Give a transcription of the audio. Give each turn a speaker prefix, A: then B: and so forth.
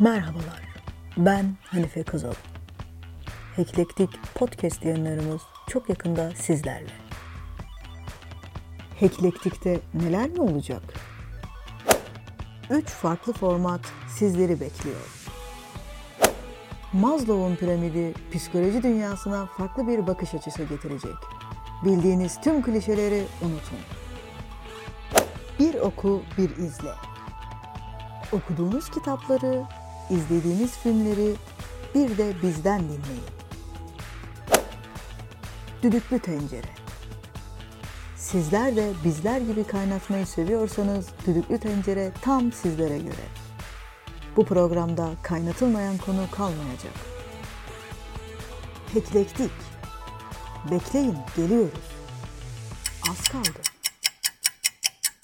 A: Merhabalar, ben Hanife Kızıl. Heklektik podcast yayınlarımız çok yakında sizlerle. Heklektik'te neler mi olacak? Üç farklı format sizleri bekliyor. Maslow'un piramidi psikoloji dünyasına farklı bir bakış açısı getirecek. Bildiğiniz tüm klişeleri unutun. Bir oku, bir izle. Okuduğunuz kitapları, izlediğiniz filmleri bir de bizden dinleyin. Düdüklü Tencere Sizler de bizler gibi kaynatmayı seviyorsanız Düdüklü Tencere tam sizlere göre. Bu programda kaynatılmayan konu kalmayacak. Heklektik. Bekleyin, geliyoruz. Az kaldı.